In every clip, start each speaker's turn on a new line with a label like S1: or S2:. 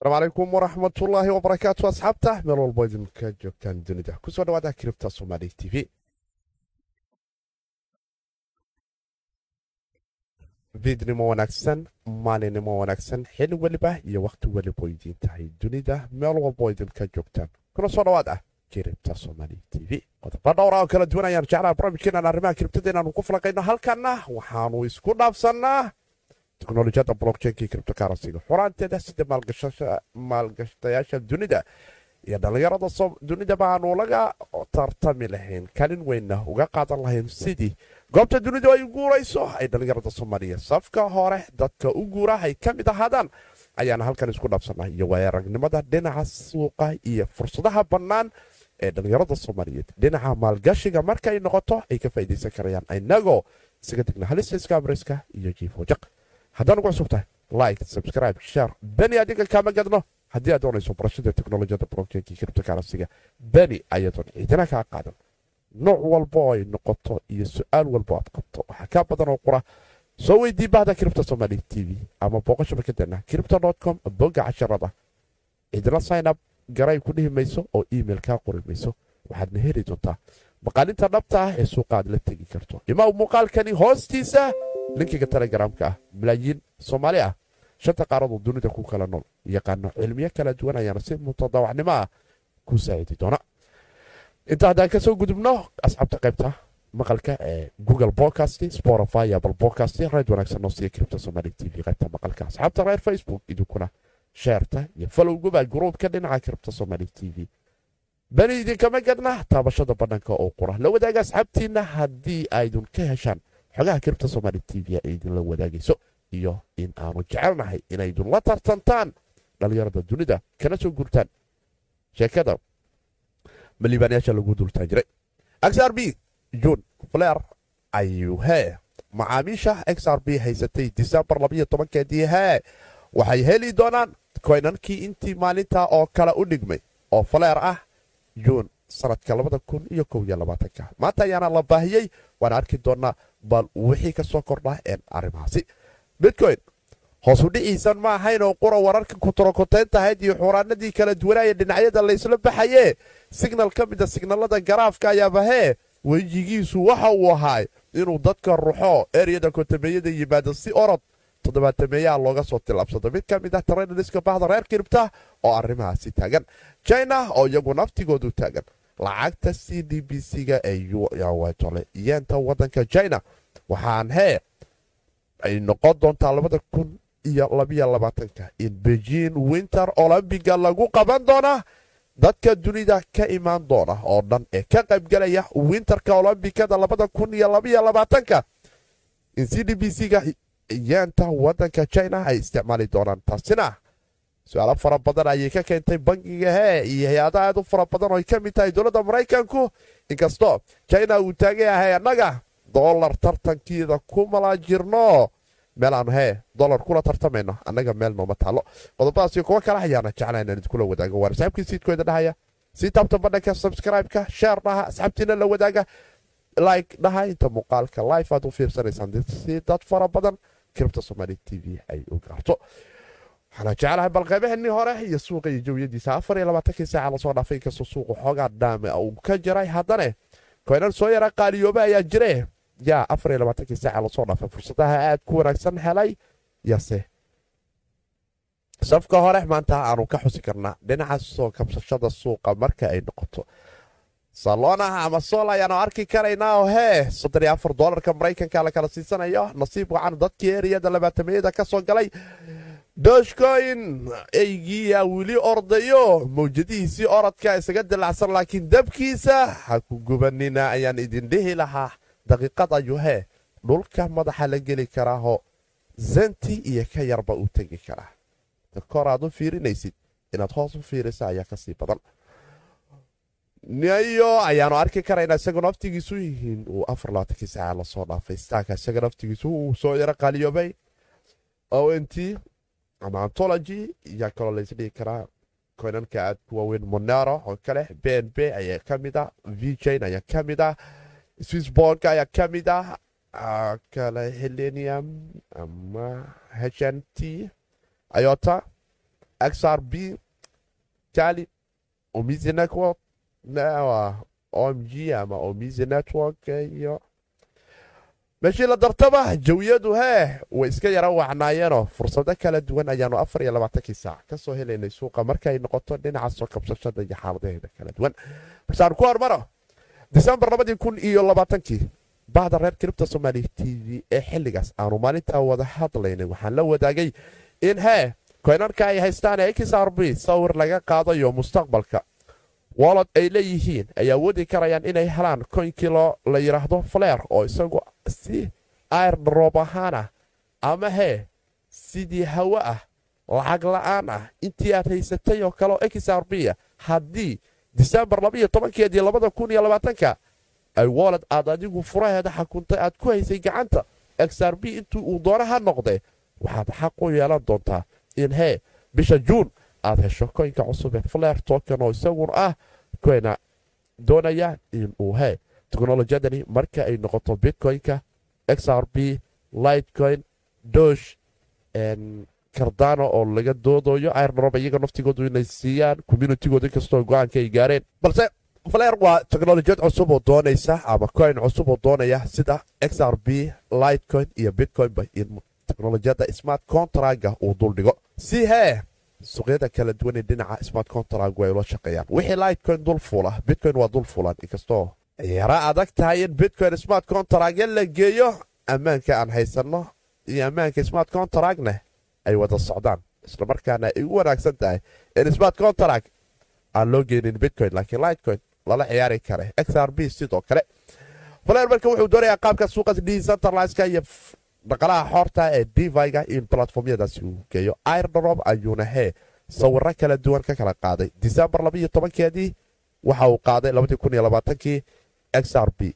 S1: asalaamu calaykum waraxmatullaahi wabarakaatu asxaabta meel walbo idinka joogtaan dunida ku soo dhawaada kiribta somaali t v. Fiidnimo wanaagsan maalinimo wanaagsan xili weliba iyo wakhti welibo idiin tahay dunida meel walbo idinka joogtaan kuna soo dhawaad ah kiribta somaali t v. Qodobo dhowra oo kala duwan ayaan jeclaa barnaamijkeenan arrimaha kiribtada inaanu ku falaqayno halkanna waxaanu isku dhaafsannaa teknolojiyadda blokchainkii kriptokarasiga xuraanteeda sida maalgashtayaasha dunida. Iyo dhallinyarada dunida baanu laga tartami lahayn kalin weynna uga qaadan lahayn sidii goobta dunidu ay guurayso ay dhallinyarada soomaaliya safka hore dadka u guura ay ka mid ahaadaan ayaana halkan isku dhaafsanaa iyo waaya aragnimada dhinaca suuqa iyo fursadaha bannaan ee dhallinyarada soomaaliyeed dhinaca maalgashiga markay noqoto ay ka faa'iidaysan karayaan inagoo isaga degna halista iskaamriska iyo jiifojaq haddaan ugu cusub tahay like subscribe share. beni adiga kaama gadno haddii aad doonayso barashada teknolojiyadda blokchainkii kriptokarasiga beni ayadoon ciidina kaa qaadan nooc walbo ay noqoto iyo su'aal walbo aad qabto waxaa kaa badan oo qura soo weydii bahda kiribta somaali t v ama booqo shabakadeena kiribta com bogga casharada cidina signup garay ku dhihi mayso oo email kaa qori mayso waxaadna heli doontaa maqaalinta dhabta ah ee suuqa aad la tegi karto imaa muuqaalkani hoostiisa linkiga telegramka ah malaayiin soomaali ah shanta qaaradoo dunida ku kala nool yaqaano cilmiyo kala duwan ayaana si mutadawacnimo ah ku saacidi doona. Inta haddaan ka soo gudubno asxaabta qaybta maqalka ee google podcast spotify apple podcast rayd wanaagsan noo siiya kiribta somaali t v qaybta maqalka. Asxaabta reer facebook idinkuna sheerta iyo falowguba gruubka dhinaca kiribta somaali t v. Bani idinkama gadna taabashada bannaanka oo qura la wadaaga asxaabtiinna haddii aydun ka heshaan xogaha kiribta somaali t v ay idinla wadaagayso iyo in aanu jecelnahay la tartantaan dhallinyarada dunida kana soo gurtaan sheekada maliibaanayaasha lagu dultaan jiray xr b. jun fler ayuu macaamiisha xr b. haysatay disembar labayo tobankeedii hee waxay heli doonaan koynankii intii maalinta oo kale u dhigmay oo faleer ah juun sanadka labada kun iyo kow iyo labaatanka maanta ayaana la baahiyey waana arki doonaa bal wixii ka soo kordhaa een arrimahaasi. Bitcoin hoosu dhiciisan ma ahayn oo qura wararka kuturokoteyntahayd iyo xuraanadii kala duwanaya dhinacyada laysla baxaye signal ka mida signalada garaafka ayaaba hee wejigiisu waxa uu ahaay inuu dadka ruxo eryada kotameeyada yimaado si orod. Toddobaatameeyaha looga soo tilaabsado mid ka mid ah tarenaliska bahda reer kiribta oo arrimahaasi taagan. China oo iyagu naftigoodu taagan lacagta c d b c-ga ee yawatole yeenta wadanka china waxaan hee ay noqon doontaa labada kun iyo labiyo labaatanka in beijing winter olombiga lagu qaban doona dadka dunida ka imaan doona oo dhan ee ka qaybgalaya winterka olombikada labada kun iyo labiyo labaatanka in c d b c-ga yeenta wadanka china ay isticmaali doonaan. Taasina su'aalo fara badan ayay ka keentay bangiga hee iyo hay'ada aad u fara badan oo ay ka mid tahay dowladda maraykanku inkastoo china uu taagan yahay annaga dolar tartankiida ku mala jirno meel aanu hee dolar kula tartamayno annaga meel nooma taalo qodobadaas iyo kuwo kale ayaana jeclaa inaan idinkula wadaago waar asxaabkii siidkooda dhahaya sii taabta badhanka subscribe-ka sheer dhaha asxaabtiina la wadaaga like dhaha inta muuqaalka life aad u fiirsanaysaan si dad fara badan kiribta somaali t v ay u gaarto waxaana jeclahay bal qaybaheenii hore iyo suuqa iyo jawiyadiisa. Afar iyo labaatankii saaca la soo dhaafay inkastoo suuqa xoogaa dhaame uu ka jiray haddane. Koynan soo yara qaaliyooba ayaa jire. Yaa afar iyo labaatankii saaca la soo dhaafay. Fursadaha aad ku wanaagsan helay yase. Safka hore maanta aanu ka xusi karnaa dhinaca soo kabsashada suuqa marka ay noqoto. Salona ama sol ayaanu arki karaynaa oo hee soddon iyo afar doolarka maraykanka la siisanayo. Nasiib wacan dadkii eriyada labaatameyada ka soo galay doshkoyn eygiiyaa weli ordayo. Mawjadihiisii orodka isaga dilacsan laakiin dabkiisa ha ku gubanina ayaan idin dhihi lahaa. Daqiiqad ayuu hee dhulka madaxa la geli karaahoo zanti iyo ka yarba uu tegi karaa. Kor aad u fiirinaysid inaad hoos u fiirisa ayaa ka sii badan. Niyo ayaanu arki karaynaa isagoo naftigiisu yihiin. Uu afar labaatankii saaca la soo dhaafay. Staaka isaga naftigiisu uu soo yaro qaaliyoobay ont ama antology yaa kaloo laysdhigi karaa koynanka aad ku waaweyn monero oo kale b n b ayaa ka mid ah vjn ayaa ka mid ah swissborg ayaa ka mid ah kale helenium ama h n t ayota xr b jali omizi network omg ama omizi network iyo meeshii la dartaba jawiyadu hee way iska yara wacnaayeenoo fursado kala duwan ayaanu afar iyo labaatankii saac ka soo helaynay suuqa markay noqoto dhinaca soo kabsashada iyo xaaladaheeda kala duwan. Balseaanu ku hormaro disembar labadii kun iyo labaatankii bahda reer kiribta somaali t v ee xilligaas aanu maalintaa wada hadlaynay. Waxaan la wadaagay in hee koynarka ay haystaan xr b sawir laga qaadayo mustaqbalka. Wolod ay leeyihiin ay awoodi karayaan inay helaan koynkii la yidhaahdo fleer oo isagu si airdroob ahaanah ama hee sidii hawo ah lacag la'aan ah intii aad haysatay oo kaleo xr b a haddii disembar labaiyo tobankeedii labada kun iyo labaatanka ay wolod aad adigu furaheeda xakuntay aad ku haysay gacanta xr b intii uu doona ha noqdee waxaad xaq u yeelan doontaa in hee bisha juun aad hesho koynka cusub ee fleer token oo isaguna ah koyna doonaya inuu hee teknolojiyadani marka ay noqoto bitcoynka xr b lightcoin dosh kardano oo laga doodayo airdrop iyaga naftigoodu inay siiyaan communitigooda inkastoo go'aanka ay gaareen. Balse fleer waa teknolojiyad cusub oo doonaysa ama coin cusub oo doonaya sida xr b lightcoin iyo bitcoinba in teknolojiyadda smart contraga uu duldhigo si hee kala duwan ee dhinaca smart contrag ay ula shaqeeyaan. Wixii lightcoin dul fuula bitcoin waa dul fuulan inkastoo yara adag tahay in bitcoin smart contragya la geeyo ammaanka aan haysanno. Iyo ammaanka smart contragna ay wada socdaan. Islamarkaana ay u wanaagsan tahay in smart contrag aan loo geynin bitcoin laakiin lightcoin lala ciyaari kare. Xr b sidoo kale. Marka wuxuu doonayaa qaabka suuqa decentraliska iyo dhaqalaha xoorta ee diviga in platformyadaasi uu geeyo. Airdrop ayuuna hee sawiro kala duwan ka kala qaaday. Disembar labaiyo tobankeedii waxa uu qaaday labadii kun iyo labaatankii xr b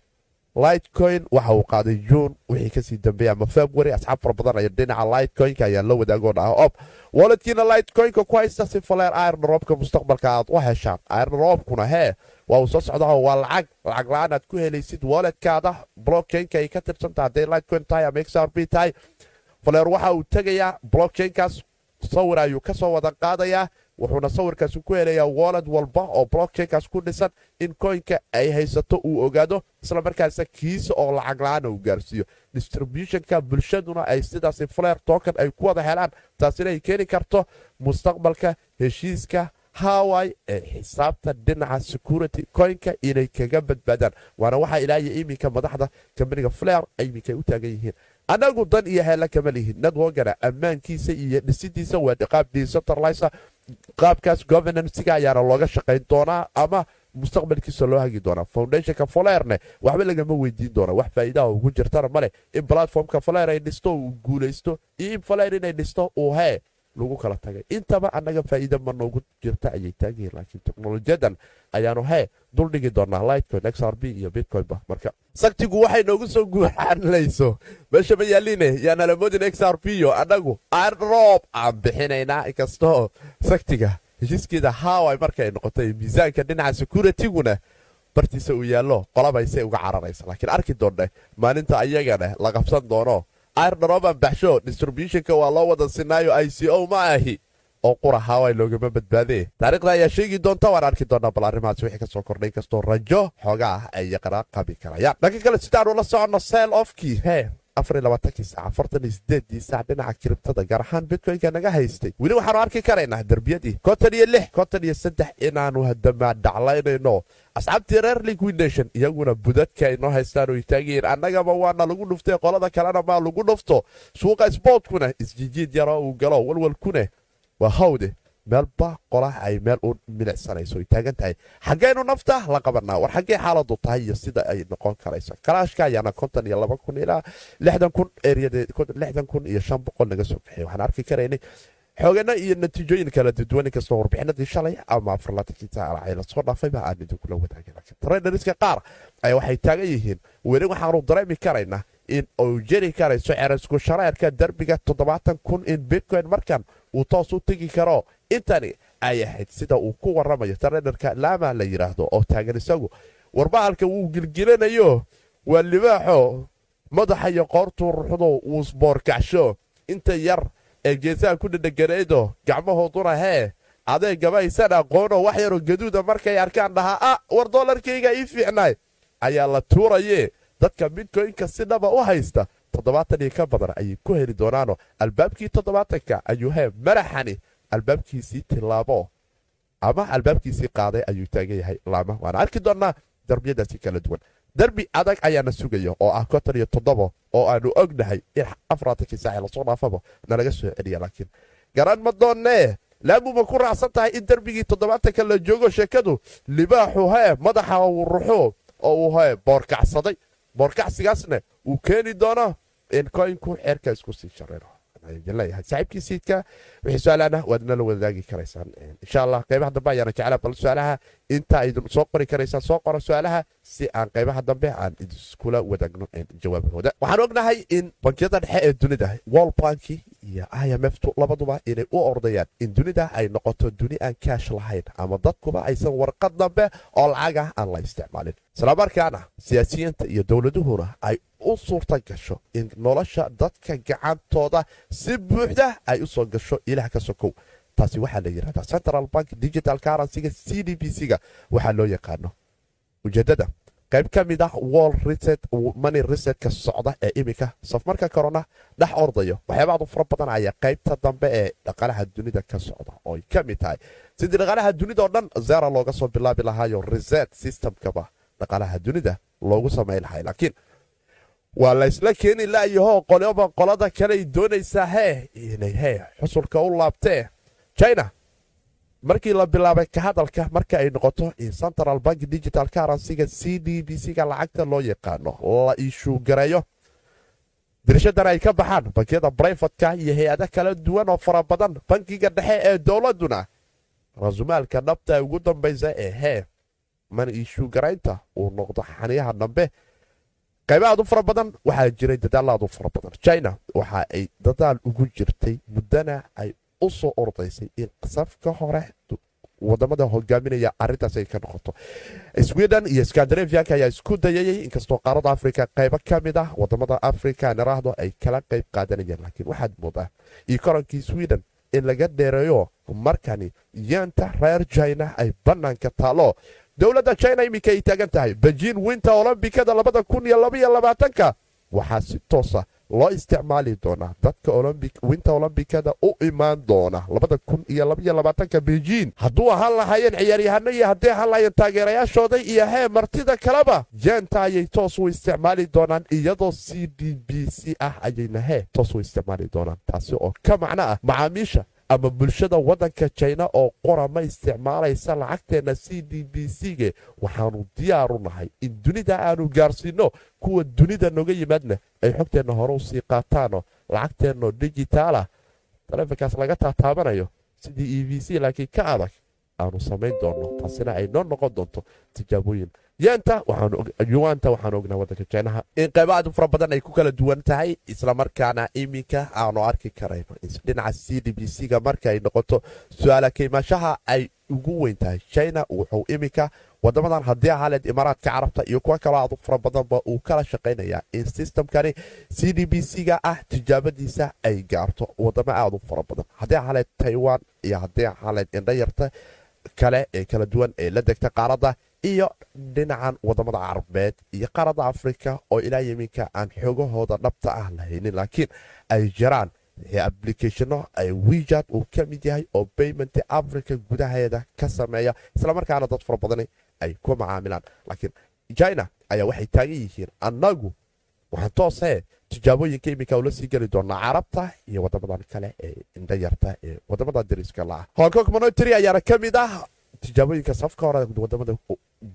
S1: lightcoin waxa uu qaaday juun wixii ka sii dambeeyey ama february. Asxaab fara badan aya dhinaca lightcoinka ayaa la wadaagoo dhaha ob waladkiina lightcoinka ku haysta si faleer airdropka mustaqbalka aad u heshaan. Airdropkuna hee waa uu soo socdaa waa lacag lacag la'aan aad ku helaysid waledkaada blockchainka ay ka tirsantaha hadday lightcoin tahay ama xr b tahay faleer waxa uu tegayaa. Blockchainkaas sawir ayuu ka soo wada qaadayaa wuxuuna sawirkaasi ku helayaa woled walba oo blockchainkaas ku dhisan in koynka ay haysato uu ogaado isla markaasa kiisa oo lacag la'aana uu gaarsiiyo. Distributionka bulshaduna ay sidaasi fleer token ay ku wada helaan taasina ay keeni karto mustaqbalka heshiiska hawai ee xisaabta dhinaca security koynka inay kaga badbaadaan. Waana waxaa ilaaya iminka madaxda kambaniga fleer iminka u taagan yihiin. Annagu dan iyo heella kama lihin. Networkana ammaankiisa iyo dhisidiisa waa qaab decentralizer qaabkaas governancega ayaana looga shaqayn doonaa ama mustaqbalkiisa loo hagi doonaa. Foundationka foleerne waxba lagama weydiin doona wax faa'iidaha ugu jirtana male in platformka foleer ay dhisto uu guulaysto. Iyo in foleer inay dhisto uu hee lagu kala tagay. Intaba annaga faa'iida ma noogu jirta ayay taagyihiin laakiin teknolojiyadan ayaanu hee duldhigi doonaa lightcoin xr b iyo bitcoinba marka saktigu waxay noogu soo guuxanlayso meesha ma yaaline yaanala moodin xr b yo annagu airdrop aan bixinaynaa inkastoo saktiga heshiiskeeda hawai markaay noqotay miisaanka dhinaca securitiguna bartiisa uu yaallo qolabaysay uga cararaysa. Laakiin arki doonne maalinta ayagana la qabsan doono airdroban baxsho distributionka waa loo wada sinaayo i c o ma ahi oo qura hawai loogama badbaadee taarikhda ayaa sheegi doonta waan arki doonaa bal arrimahaas wixii ka soo kordhay inkastoo rajo xooga ah ay qabi karayaan. Dhanka kale sidaanu la soconno seel ofkii hee afarlabaatanki saac dhinaca kiribtada gaar ahaan bitcoynka naga haystay. Weli waxaanu arki karaynaa derbiyadii konton iyo lix konton iyo saddex inaanu hadamaa dhaclaynayno asxaabtii reer liquid nation iyaguna budadka aynoo haystaan oy taagayiin annagaba waana lagu dhuftay qolada kalena maa lagu dhufto. Suuqa sboortkuna isjijiid yaroo uu galo walwalkune waa hawde meelba qolaha ay meel u milicsanayso ay taagan tahay. Xaggaynu nafta la qabanaa. War xaggee xaaladu tahay iyo sida ay noqon karayso. Kalaashka ayaana konton iyo laba kun ilaa lixdan kun eriyadlixdan kun iyo shan boqol naga soo bixiy waxaan arki karaynay xoogano iyo natiijooyin kala duwan inkastoo warbixinadii shalay ama afarlaatankii taala la soo dhaafayba aan idinkula wadaagin. Traderiska qaar ay waxay taagan yihiin weli waxaanu dareemi karaynaa in uu jeri karayso cerasku shareerka derbiga toddobaatan kun in bitcoin markan uu toos u tegi karo intani ay ahayd. Sida uu ku waramayo traderka laama la yidhaahdo oo taagan isagu warbahalka wuu gilgilanayo waa libaaxo madaxa iyo qoortuu ruxdo wuu sboorkacsho inta yar ee geesaha ku dhedheganeydoo gacmahooduna hee adeegaba aysan aqoonoo wax yaroo gaduuda markay arkaan dhahaa ah war doolarkayga ii fiicnaay ayaa la tuurayee dadka bitcoynka si dhaba u haysta toddobaatan iyo ka badan ayay ku heli doonaanoo albaabkii toddobaatanka ayuu hee madaxani albaabkiisii tillaabo ama albaabkiisii qaaday ayuu taagan yahay laama waana arki doonnaa darbiyadaasi kala duwan. Derbi adag ayaana sugaya oo ah konton iyo toddobo oo aanu ognahay in afaraatankii saaci la soo dhaafaba nalaga soo celiya laakiin. Garan ma doonnee laamuma ku raacsan tahay in derbigii toddobaatanka la joogo sheekadu? Libaaxu hee madaxa uu ruxo oo uu hee boorkacsaday. Boorkacsigaasna uu keeni doono in koyinku xeerka isku sii shareero leeyahay saaxiibkii siidka wixii su'aalaana waad nala wadaagi karaysaan insha allah qaybaha dambe ayaana jeclaa bal su'aalaha inta idin soo qori karaysaan soo qora su'aalaha si aan qaybaha dambe aan idiskula wadaagno jawaabahooda waxaan ognahay in bankiyada dhexe ee dunida wall banki iyo i m f tu labaduba inay u ordayaan in dunida ay noqoto duni aan kaash lahayn ama dadkuba aysan warqad dambe oo lacagah aan la isticmaalin islamarkaana siyaasiyiinta iyo dowladuhuna ay u suurta gasho in nolosha dadka gacantooda si buuxda ay u soo gasho ilaah ka sokow taasi waxaa la yidhahdaa central bank digital currencyga c d b c-ga. Waxaa loo yaqaano ujeedada qayb ka mid ah wall reset money resetka socda ee iminka safmarka corona dhex ordayo. Waxyaabaadu fara badan ayaa qaybta dambe ee dhaqalaha dunida ka socda oo ka mid tahay. Sidii dhaqalaha dunida oo dhan zera looga soo bilaabi lahaayo reset systemkaba dhaqalaha dunida loogu samayn lahay laakiin waa laysla keeni la'yahoo qoloba qolada kaley doonaysaa hee inay hee xusulka u laabtee china markii la bilaabay ka hadalka marka ay noqoto in central bank digital currencyga c d b c-ga lacagta loo yaqaano la iishuugareeyo dirishadan ay ka baxaan bankiyada brayfatka iyo hay'ada kala duwan oo fara badan bankiga dhexe ee dowladuna rasumaalka dhabta ugu dambaysa ee hee mana iishuugaraynta uu noqdo xaniyaha dambe qaybahaadu fara badan waxaa jiray dadaalaadu fara badan. China waxa ay dadaal ugu jirtay muddana ay u soo ordaysay in safka hore waddamada hogaaminaya arintaas ay ka noqoto. Sweden iyo skandinavianka ayaa isku dayayay inkastoo qaarada africa qaybo ka mid ah waddamada africa niraahdo ay kala qayb qaadanayeen laakiin waxaad moodaa ikorankii sweden in laga dheereeyo markani yaanta reer china ay bannaanka taalo dowladda china iminka ay taagan tahay. Bejiin winter olombikada labada kun iyo labaiyo labaatanka. Waxaa si toosa loo isticmaali doonaa. Dadka winter olombikada u imaan doona labada kun iyo labaiyo labaatanka bejiin hadduu ahaan lahaayeen ciyaaryahano iyo hadday ahaan lahaayeen taageerayaashooda iyo hee martida kaleba jeenta ayay toos u isticmaali doonaan iyadoo c d b c ah ayayna hee toos u isticmaali doonaan. Taasi oo ka macno ah macaamiisha ama bulshada waddanka jina oo qora ma isticmaalaysa lacagteenna c d b c-ge waxaanu diyaaru nahay in dunida aanu gaarsiinno kuwa dunida noga yimaadna ay xogteenna hore u sii qaataanoo lacagteennoo dijitaalah taleefonkaas laga taataabanayo sidii e b c laakiin ka adag aanu samayn doonno. Taasina ay noo noqon doonto tijaabooyin. Yaanta waxaan ognaa waddanka jinaha in qaybaadu fara badan ay ku kala duwan tahay islamarkaana iminka aanu arki karayno. Dhinaca c d b c-ga marka ay noqoto su'aala kaymaashaha ay ugu weyn tahay. China wuxuu iminka wadamadan haddii ahaleed imaaraadka carabta iyo kuwa kaloo aadu fara badanba uu kala shaqaynaya in sistamkani c d b c-ga ah tijaabadiisa ay gaarto wadamo aad u fara badan. Haddii ahaleed taiwan iyo haddii ahaleed indhayarta kale ee kala duwan ee la degta qaaradda iyo dhinacan waddamada carabeed iyo qaaradda afrika oo ilaa yiminka aan xoogahooda dhabta ah lahaynin laakiin ay jiraan ablicationo ay wijad uu ka mid yahay oo bayment africa gudaheeda ka sameeya islamarkaana dad fara badani ay ku macaamilaan. Laakiin china ayaa waxay taagan yihiin annagu waxaan toosee tijaabooyinka iminka ula sii geli doonaa carabta iyo wadamadan kale ee indhayarta ee waddamada dariska la-ah hongkong monitary ayaana ka mid ah tijaabooyinka safka hore waddamada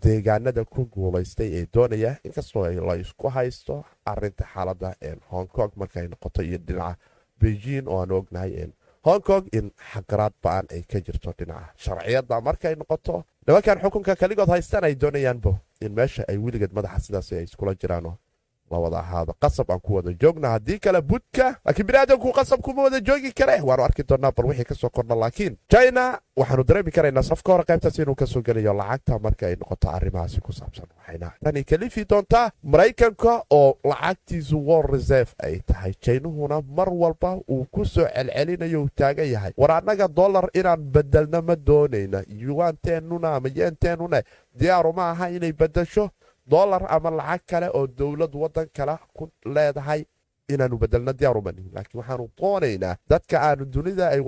S1: deegaanada ku guulaystay ee doonaya inkastoo la isku haysto arinta xaalada hong kong noqoto iyo dhinaca beijing oo aan ognahay hong in xaqaraad ba'an ay ka jirto dhinaca sharciyada markay noqoto nimankan xukunka kaligood haystaan ay doonayaanbo in meesha ay weligeed madaxa sidaas ay iskula jiraanoo la wada ahaado qasab aan ku wada joogna haddii kale budka laakiin biniaadanku qasab kuma wada joogi kare waanu arki doonaa bal wixii ka soo kordha laakiin china waxaanu dareemi karaynaa safka hore qaybtaas inuu ka soo gelayo lacagta marka ay noqoto arrimahaasi ku saabsan waxayna. Tani kalifi doontaa maraykanka oo lacagtiisu war reserve ay tahay. Jaynuhuna mar walba uu ku soo celcelinayo uu taagan yahay. War annaga dollar inaan bedelno ma doonayna. Yuwaanteenuna ama yeenteenuna diyaaru ma aha inay bedasho dolar ama lacag kale oo dowlad wadan kale ku leedahay inaanu bedelno diyaarumanihin laakiin waxaanu doonaynaa dadka aanu dunida ay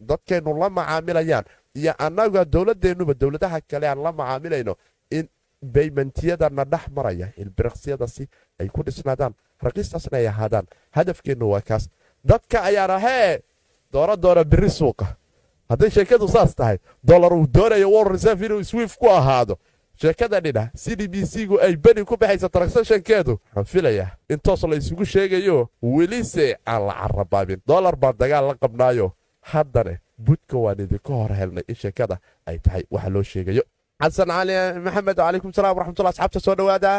S1: dadkeennu la macaamilayaan iyo annaga dowladeennuba dowladaha kale aan la macaamilayno in baymentiyadana dhex maraya ilbiriqsyadasi ay ku dhisnaadaan raqiistaasna ay ahaadaan hadafkeennu waa kaas. Dadka ayaana hee doora doona biri suuqa. Hadday sheekadu saas tahay dolar uu doonayo wor reserve inuu swiif ku ahaado sheekada dhina c d b c gu ay beni ku baxaysa transactionkeedu. Waxaan filayaa. In toos la isugu sheegayo welise aan la carabaabin dolar baan dagaal la qabnaayo. Haddane budka waan idinka hor helnay in sheekada ay tahay waxa loo sheegayo. Xasan cali maxamed calaykum salaam waraxmatullah asxaabta soo dhowaada.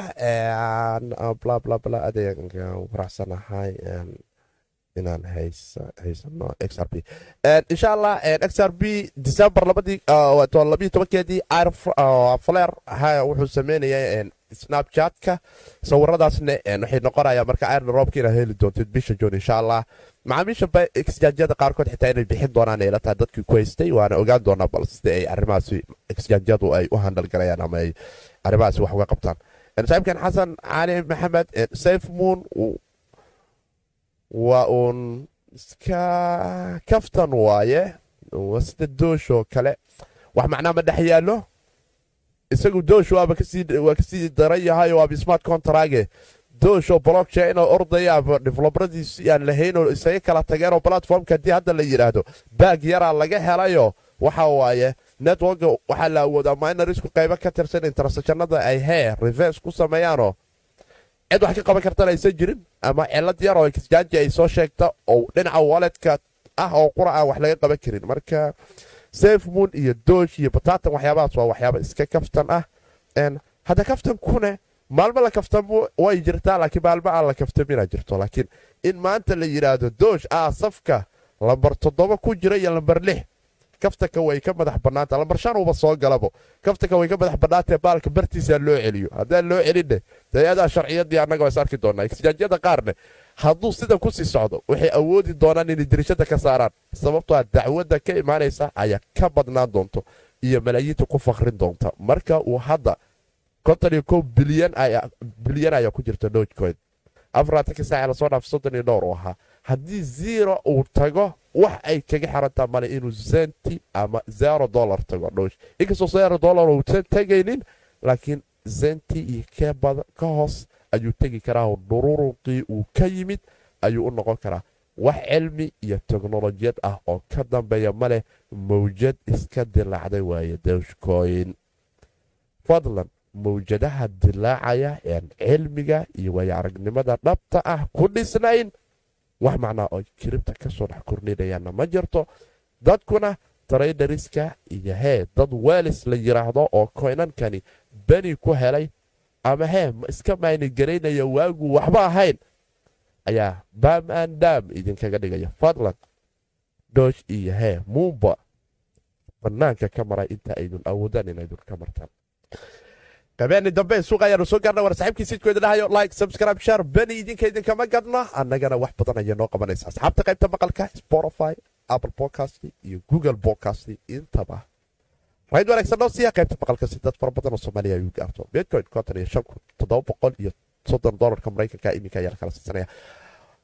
S1: Blablabla adeegan faraxsanahay inaan haysano x r b insha allah x r b december labadii labiyo tobankeedii fler wuxuu sameynaya snapchatka. Sawiradaasna waxay noqonaya marka iron roobka inaad heli doontid bisha jon insha allah macaamiisha exjaanjyada qaarkood xitaa inay bixin doonaan ay la tahay dadkii ku haystay waana ogaan doonaa bal sida ay arrimahaasi exjaanjyadu ay u handalgalayaan ama ay arrimahaasi wax uga qabtaan. Saaxiibkan xasan cali maxamed safe moon waa uun iska kaftan waaye waa sida dooshoo kale. Wax macnaa ma dhex yaallo? Isagu doosh waa ka sii daran yahay waaba smart contrage doosho blockchain oo ordayaaba develobaradiisi aan lahaynoo isaga kala tageenoo platformka haddii hadda la yidhaahdo baag yaraa laga helayo waxa waaye networka waxaa la awoodaa minorisku qaybo ka tirsan intersectionada ay hee reverse ku sameeyaanoo cid wax ka qaban kartana aysan jirin? Ama cilad yar oo exjanji ay soo sheegta oo dhinaca waledka ah oo qura aan wax laga qaban karin. Marka safe moon iyo doosh iyo batatan waxyaabahaas waa waxyaaba iska kaftan ah. Hadda kaftan kune maalmo la kaftamo way jirtaa laakiin maalmo aan la kaftamina jirto. Laakiin in maanta la yidhaahdo doosh ah safka lambar toddoba ku jira iyo lambar lix kaftanka way ka madax bannaanta lambar shan uba soo galabo. Kaftanka way ka madax bannaantee baalka bartiisaa loo celiyo. Haddaan loo celinne dayadaa sharciyadii annaga is arki exjaanjyada qaarne hadduu sidan ku sii socdo waxay awoodi doonaan inay dirishada ka saaraan. Sababtoo a dacwadda ka imaanaysa ayaa ka badnaan doonto iyo malaayiinta ku fakrin doonta. Marka uu hadda bilyan ayaa ku jirta dogecoin. Afaraatanka saaca la soo dhaaf soddon iyo dhowr u ahaa. Haddii zero uu tago wax ay kaga xirantaa male inuu zenti ama zero dollar tago dhowsh inkastoo zero dollar uusan tegaynin laakiin zenti iyo ka hoos ayuu tegi karaa dhururuqii uu ka yimid ayuu u noqon karaa. Wax cilmi iyo teknolojiyad ah oo ka dambeeya maleh mawjad iska dilaacday waaye doshcoin fadlan mawjadaha dilaacaya een cilmiga iyo waayo aragnimada dhabta ah ku dhisnayn wax macnaa oo kiribta ka soo dhex kordhinayaanna ma jirto. Dadkuna traydariska iyo hee dad welis la yiraahdo oo koynankani beni ku helay ama hee iska maynigaraynaya waagu waxba ahayn. Ayaa baam an dam idinkaga dhigaya fadlan doosh iyo hee muumba. Banaanka ka maray inta aydun awoodaan inaydun ka martaan qabeeni dambe suuq ayaanu soo gaarna war saaxiibkii sidkooda dhahayo like subscribe share beni idinka idinkama gadno annagana wax badan ayaa noo qabanaysa asxaabta qaybta maqalka spotify apple podcast iyo google podcast intaba. Rayd wanaagsan noo siiya qaybta maqalka si dad fara badan oo soomaaliya ay u gaarto. Bitcoin konton iyo shan kun toddoba boqol iyo soddon dollarka maraykanka iminka ayaa la kala siisanaya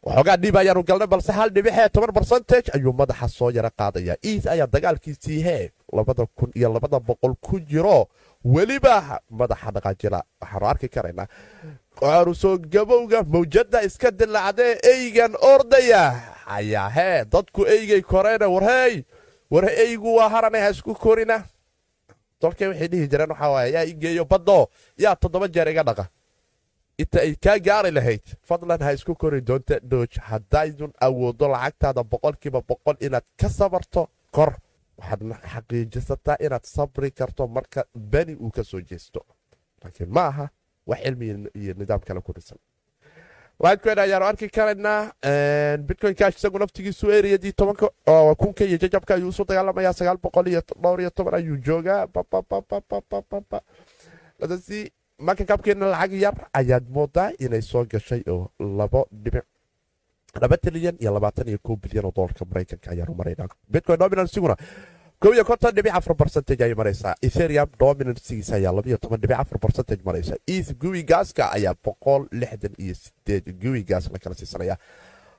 S1: waxoogaa dhiib ayaanu galnay balse hal dhibixee toban barcentage ayuu madaxa soo yara qaadaya. Iis ayaa dagaalkiisii hee labada kun iyo labada boqol ku jiro weliba madaxa dhaqaajila waxaanu arki karaynaa soo gabowga mawjada iska dilaacdee eygan ordaya. Ayaa hee dadku eygay koreena warhey war eygu waa harane ha isku korina. Tolkay waxay dhihi jireen waxaa waaya yaa igeeyo baddo yaa toddoba jeer iga dhaqa. Inta ay kaa gaari lahayd fadlan ha isku kori doonta dooj. Haddaydun awoodo lacagtaada boqolkiiba boqol inaad ka sabarto kor waxaad xaqiijisataa inaad sabri karto marka beni uu ka soo jeesto. Laakiin ma aha wax cilmi iyo nidaam kale ku dhisan. Litecoin ayaanu arki karaynaa bitcoin cash isagu naftigiisu eriyadii tobanka kunka iyo jajabka ayuu u soo dagaalamayaa sagaal boqol iyo dhowr iyo toban ayuu joogaa. Marka kabkeena lacag yar ayaad moodaa inay soo gashay oo labo dhibic laba trilyan iyo labaatan iyo kow bilyan oo dolarka maraykanka ayaanu maraynaa bitcoin dominansiguna kow iyo konton dhibic afar percentage ayay maraysaa. Ethereum dominansigiisa ayaa labiyo toban dhibic afar percentage maraysa eth guwi ayaa boqol lixdan iyo sideed guwi la kala siisanaya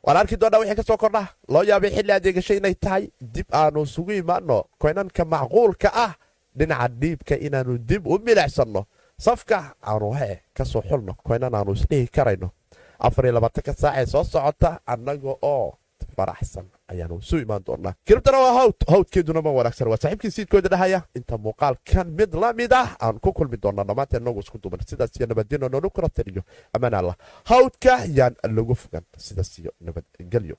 S1: waan arki doonaa wixii ka soo kordha. Loo yaabay xilli adeegashay inay tahay dib aanu isugu imaano koynanka macquulka ah dhinaca dhiibka inaanu dib u milicsanno safka aanu he ka soo xulno. Koynan aanu isdhihi karayno afariyo labaatanka saacee soo socota annaga oo faraxsan ayaanu isu imaan doonaa kiribtana waa hawd hawdkeeduna ma wanaagsan. Waa saaxiibkii siidkooda dhahaya. Inta muuqaalkan mid la mid ah aan ku kulmi doonaa dhammaanteen inagu isku duban sidaas iyo nabadgeno noonu kula taliyo ammaan allah. Hawdka yaan lagu fogan sidaas iyo nabadgelyo